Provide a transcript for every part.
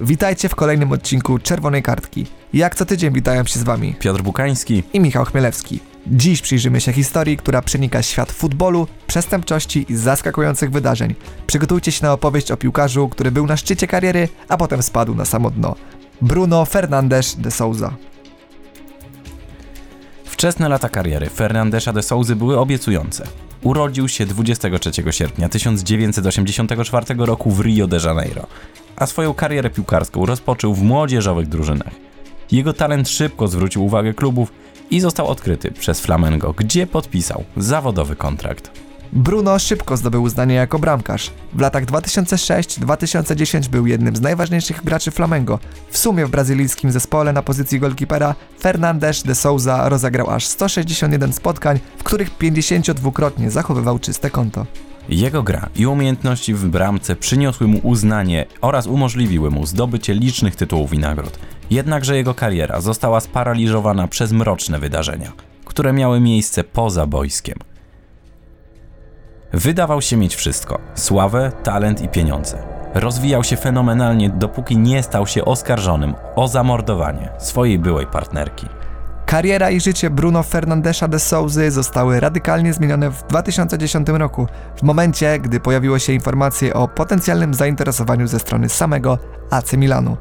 Witajcie w kolejnym odcinku Czerwonej Kartki. Jak co tydzień witają się z Wami Piotr Bukański i Michał Chmielewski. Dziś przyjrzymy się historii, która przenika świat futbolu, przestępczości i zaskakujących wydarzeń. Przygotujcie się na opowieść o piłkarzu, który był na szczycie kariery, a potem spadł na samo dno. Bruno Fernandes de Souza. Wczesne lata kariery Fernandesza de Souzy były obiecujące. Urodził się 23 sierpnia 1984 roku w Rio de Janeiro, a swoją karierę piłkarską rozpoczął w młodzieżowych drużynach. Jego talent szybko zwrócił uwagę klubów i został odkryty przez Flamengo, gdzie podpisał zawodowy kontrakt. Bruno szybko zdobył uznanie jako bramkarz. W latach 2006-2010 był jednym z najważniejszych graczy Flamengo. W sumie w brazylijskim zespole na pozycji golkipera Fernandes de Souza rozegrał aż 161 spotkań, w których 52-krotnie zachowywał czyste konto. Jego gra i umiejętności w bramce przyniosły mu uznanie oraz umożliwiły mu zdobycie licznych tytułów i nagród. Jednakże jego kariera została sparaliżowana przez mroczne wydarzenia, które miały miejsce poza boiskiem. Wydawał się mieć wszystko: sławę, talent i pieniądze. Rozwijał się fenomenalnie, dopóki nie stał się oskarżonym o zamordowanie swojej byłej partnerki. Kariera i życie Bruno Fernandesza de Souzy zostały radykalnie zmienione w 2010 roku, w momencie, gdy pojawiły się informacje o potencjalnym zainteresowaniu ze strony samego AC Milanu.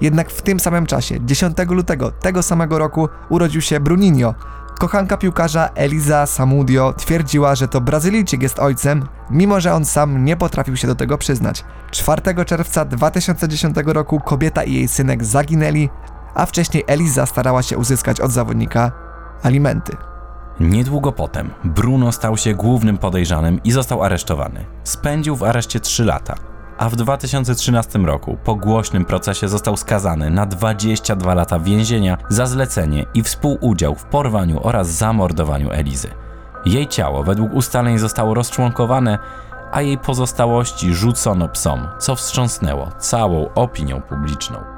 Jednak w tym samym czasie, 10 lutego tego samego roku, urodził się Bruninho. Kochanka piłkarza Eliza Samudio twierdziła, że to Brazylijczyk jest ojcem, mimo że on sam nie potrafił się do tego przyznać. 4 czerwca 2010 roku kobieta i jej synek zaginęli, a wcześniej Eliza starała się uzyskać od zawodnika alimenty. Niedługo potem Bruno stał się głównym podejrzanym i został aresztowany. Spędził w areszcie 3 lata, a w 2013 roku po głośnym procesie został skazany na 22 lata więzienia za zlecenie i współudział w porwaniu oraz zamordowaniu Elizy. Jej ciało według ustaleń zostało rozczłonkowane, a jej pozostałości rzucono psom, co wstrząsnęło całą opinią publiczną.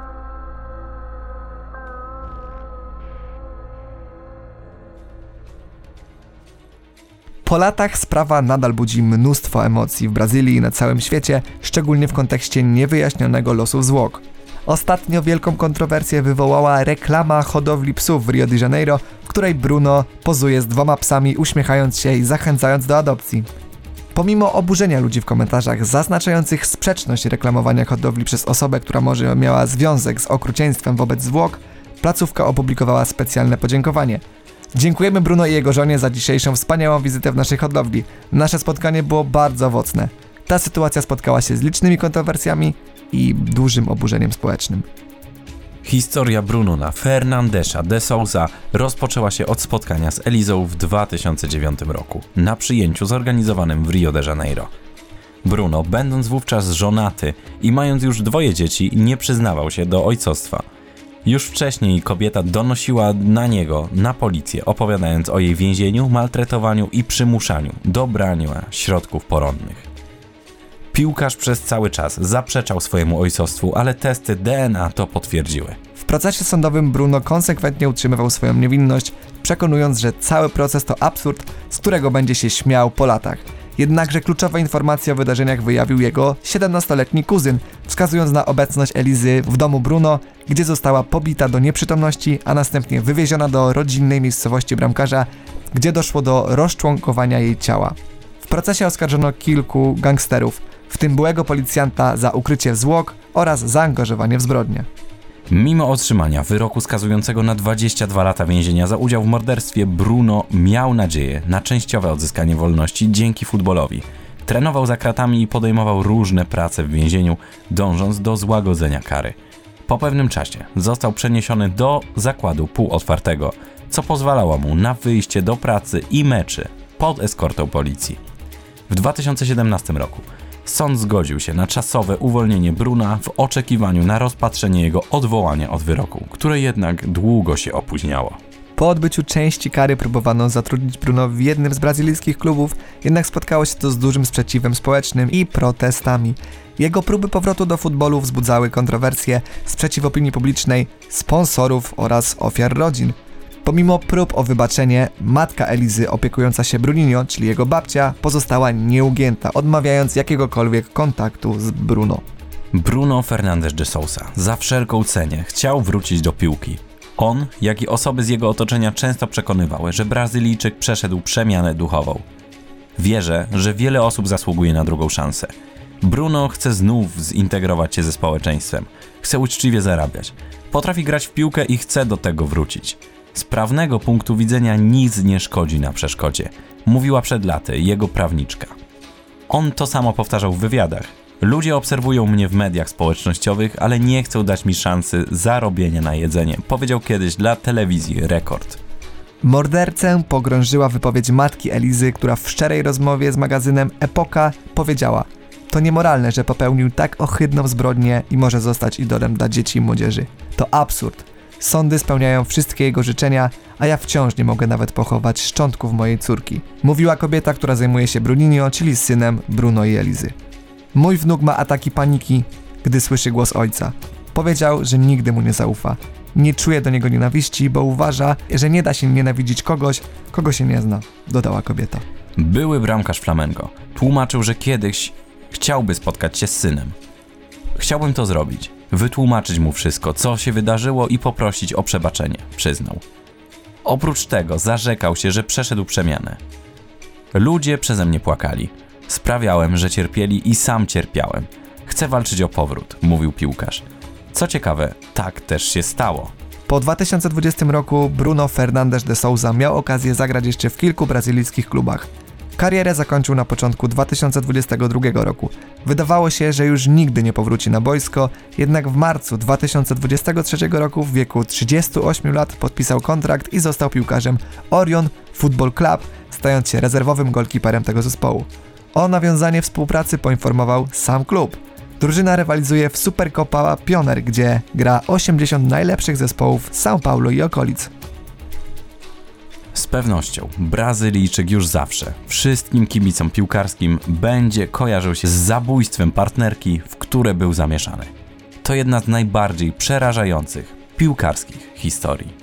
Po latach sprawa nadal budzi mnóstwo emocji w Brazylii i na całym świecie, szczególnie w kontekście niewyjaśnionego losu zwłok. Ostatnio wielką kontrowersję wywołała reklama hodowli psów w Rio de Janeiro, w której Bruno pozuje z dwoma psami, uśmiechając się i zachęcając do adopcji. Pomimo oburzenia ludzi w komentarzach zaznaczających sprzeczność reklamowania hodowli przez osobę, która może miała związek z okrucieństwem wobec zwłok, placówka opublikowała specjalne podziękowanie – Dziękujemy Bruno i jego żonie za dzisiejszą wspaniałą wizytę w naszej hodowli. Nasze spotkanie było bardzo owocne. Ta sytuacja spotkała się z licznymi kontrowersjami i dużym oburzeniem społecznym. Historia Brunona Fernandesza de Souza rozpoczęła się od spotkania z Elizą w 2009 roku na przyjęciu zorganizowanym w Rio de Janeiro. Bruno, będąc wówczas żonaty i mając już dwoje dzieci, nie przyznawał się do ojcostwa – już wcześniej kobieta donosiła na niego na policję, opowiadając o jej więzieniu, maltretowaniu i przymuszaniu do brania środków poronnych. Piłkarz przez cały czas zaprzeczał swojemu ojcostwu, ale testy DNA to potwierdziły. W procesie sądowym Bruno konsekwentnie utrzymywał swoją niewinność, przekonując, że cały proces to absurd, z którego będzie się śmiał po latach. Jednakże kluczowe informacje o wydarzeniach wyjawił jego 17-letni kuzyn, wskazując na obecność Elizy w domu Bruno, gdzie została pobita do nieprzytomności, a następnie wywieziona do rodzinnej miejscowości bramkarza, gdzie doszło do rozczłonkowania jej ciała. W procesie oskarżono kilku gangsterów, w tym byłego policjanta za ukrycie zwłok oraz zaangażowanie w zbrodnię. Mimo otrzymania wyroku skazującego na 22 lata więzienia za udział w morderstwie, Bruno miał nadzieję na częściowe odzyskanie wolności dzięki futbolowi. Trenował za kratami i podejmował różne prace w więzieniu, dążąc do złagodzenia kary. Po pewnym czasie został przeniesiony do zakładu półotwartego, co pozwalało mu na wyjście do pracy i meczy pod eskortą policji. W 2017 roku Sąd zgodził się na czasowe uwolnienie Bruna w oczekiwaniu na rozpatrzenie jego odwołania od wyroku, które jednak długo się opóźniało. Po odbyciu części kary próbowano zatrudnić Bruno w jednym z brazylijskich klubów, jednak spotkało się to z dużym sprzeciwem społecznym i protestami. Jego próby powrotu do futbolu wzbudzały kontrowersje, sprzeciw opinii publicznej, sponsorów oraz ofiar rodzin. Pomimo prób o wybaczenie, matka Elizy opiekująca się Bruninho, czyli jego babcia, pozostała nieugięta, odmawiając jakiegokolwiek kontaktu z Bruno. Bruno Fernandes de Sousa za wszelką cenę chciał wrócić do piłki. On, jak i osoby z jego otoczenia często przekonywały, że Brazylijczyk przeszedł przemianę duchową. Wierzę, że wiele osób zasługuje na drugą szansę. Bruno chce znów zintegrować się ze społeczeństwem. Chce uczciwie zarabiać. Potrafi grać w piłkę i chce do tego wrócić. Z prawnego punktu widzenia nic nie szkodzi na przeszkodzie, mówiła przed laty jego prawniczka. On to samo powtarzał w wywiadach. Ludzie obserwują mnie w mediach społecznościowych, ale nie chcą dać mi szansy zarobienia na jedzenie, powiedział kiedyś dla telewizji Rekord. Mordercę pogrążyła wypowiedź matki Elizy, która w szczerej rozmowie z magazynem Epoka powiedziała: To niemoralne, że popełnił tak ohydną zbrodnię i może zostać idolem dla dzieci i młodzieży. To absurd. Sądy spełniają wszystkie jego życzenia, a ja wciąż nie mogę nawet pochować szczątków mojej córki. Mówiła kobieta, która zajmuje się Bruninho, czyli synem Bruno i Elizy. Mój wnuk ma ataki paniki, gdy słyszy głos ojca. Powiedział, że nigdy mu nie zaufa. Nie czuje do niego nienawiści, bo uważa, że nie da się nienawidzić kogoś, kogo się nie zna, dodała kobieta. Były bramkarz Flamengo tłumaczył, że kiedyś chciałby spotkać się z synem. Chciałbym to zrobić, wytłumaczyć mu wszystko, co się wydarzyło i poprosić o przebaczenie, przyznał. Oprócz tego zarzekał się, że przeszedł przemianę. Ludzie przeze mnie płakali. Sprawiałem, że cierpieli i sam cierpiałem. Chcę walczyć o powrót, mówił piłkarz. Co ciekawe, tak też się stało. Po 2020 roku Bruno Fernandes de Souza miał okazję zagrać jeszcze w kilku brazylijskich klubach. Karierę zakończył na początku 2022 roku. Wydawało się, że już nigdy nie powróci na boisko, jednak w marcu 2023 roku w wieku 38 lat podpisał kontrakt i został piłkarzem Orion Football Club, stając się rezerwowym golkiperem tego zespołu. O nawiązanie współpracy poinformował sam klub. Drużyna rywalizuje w Supercopa Pioner, gdzie gra 80 najlepszych zespołów São Paulo i okolic. Z pewnością Brazylijczyk już zawsze wszystkim kibicom piłkarskim będzie kojarzył się z zabójstwem partnerki, w które był zamieszany. To jedna z najbardziej przerażających piłkarskich historii.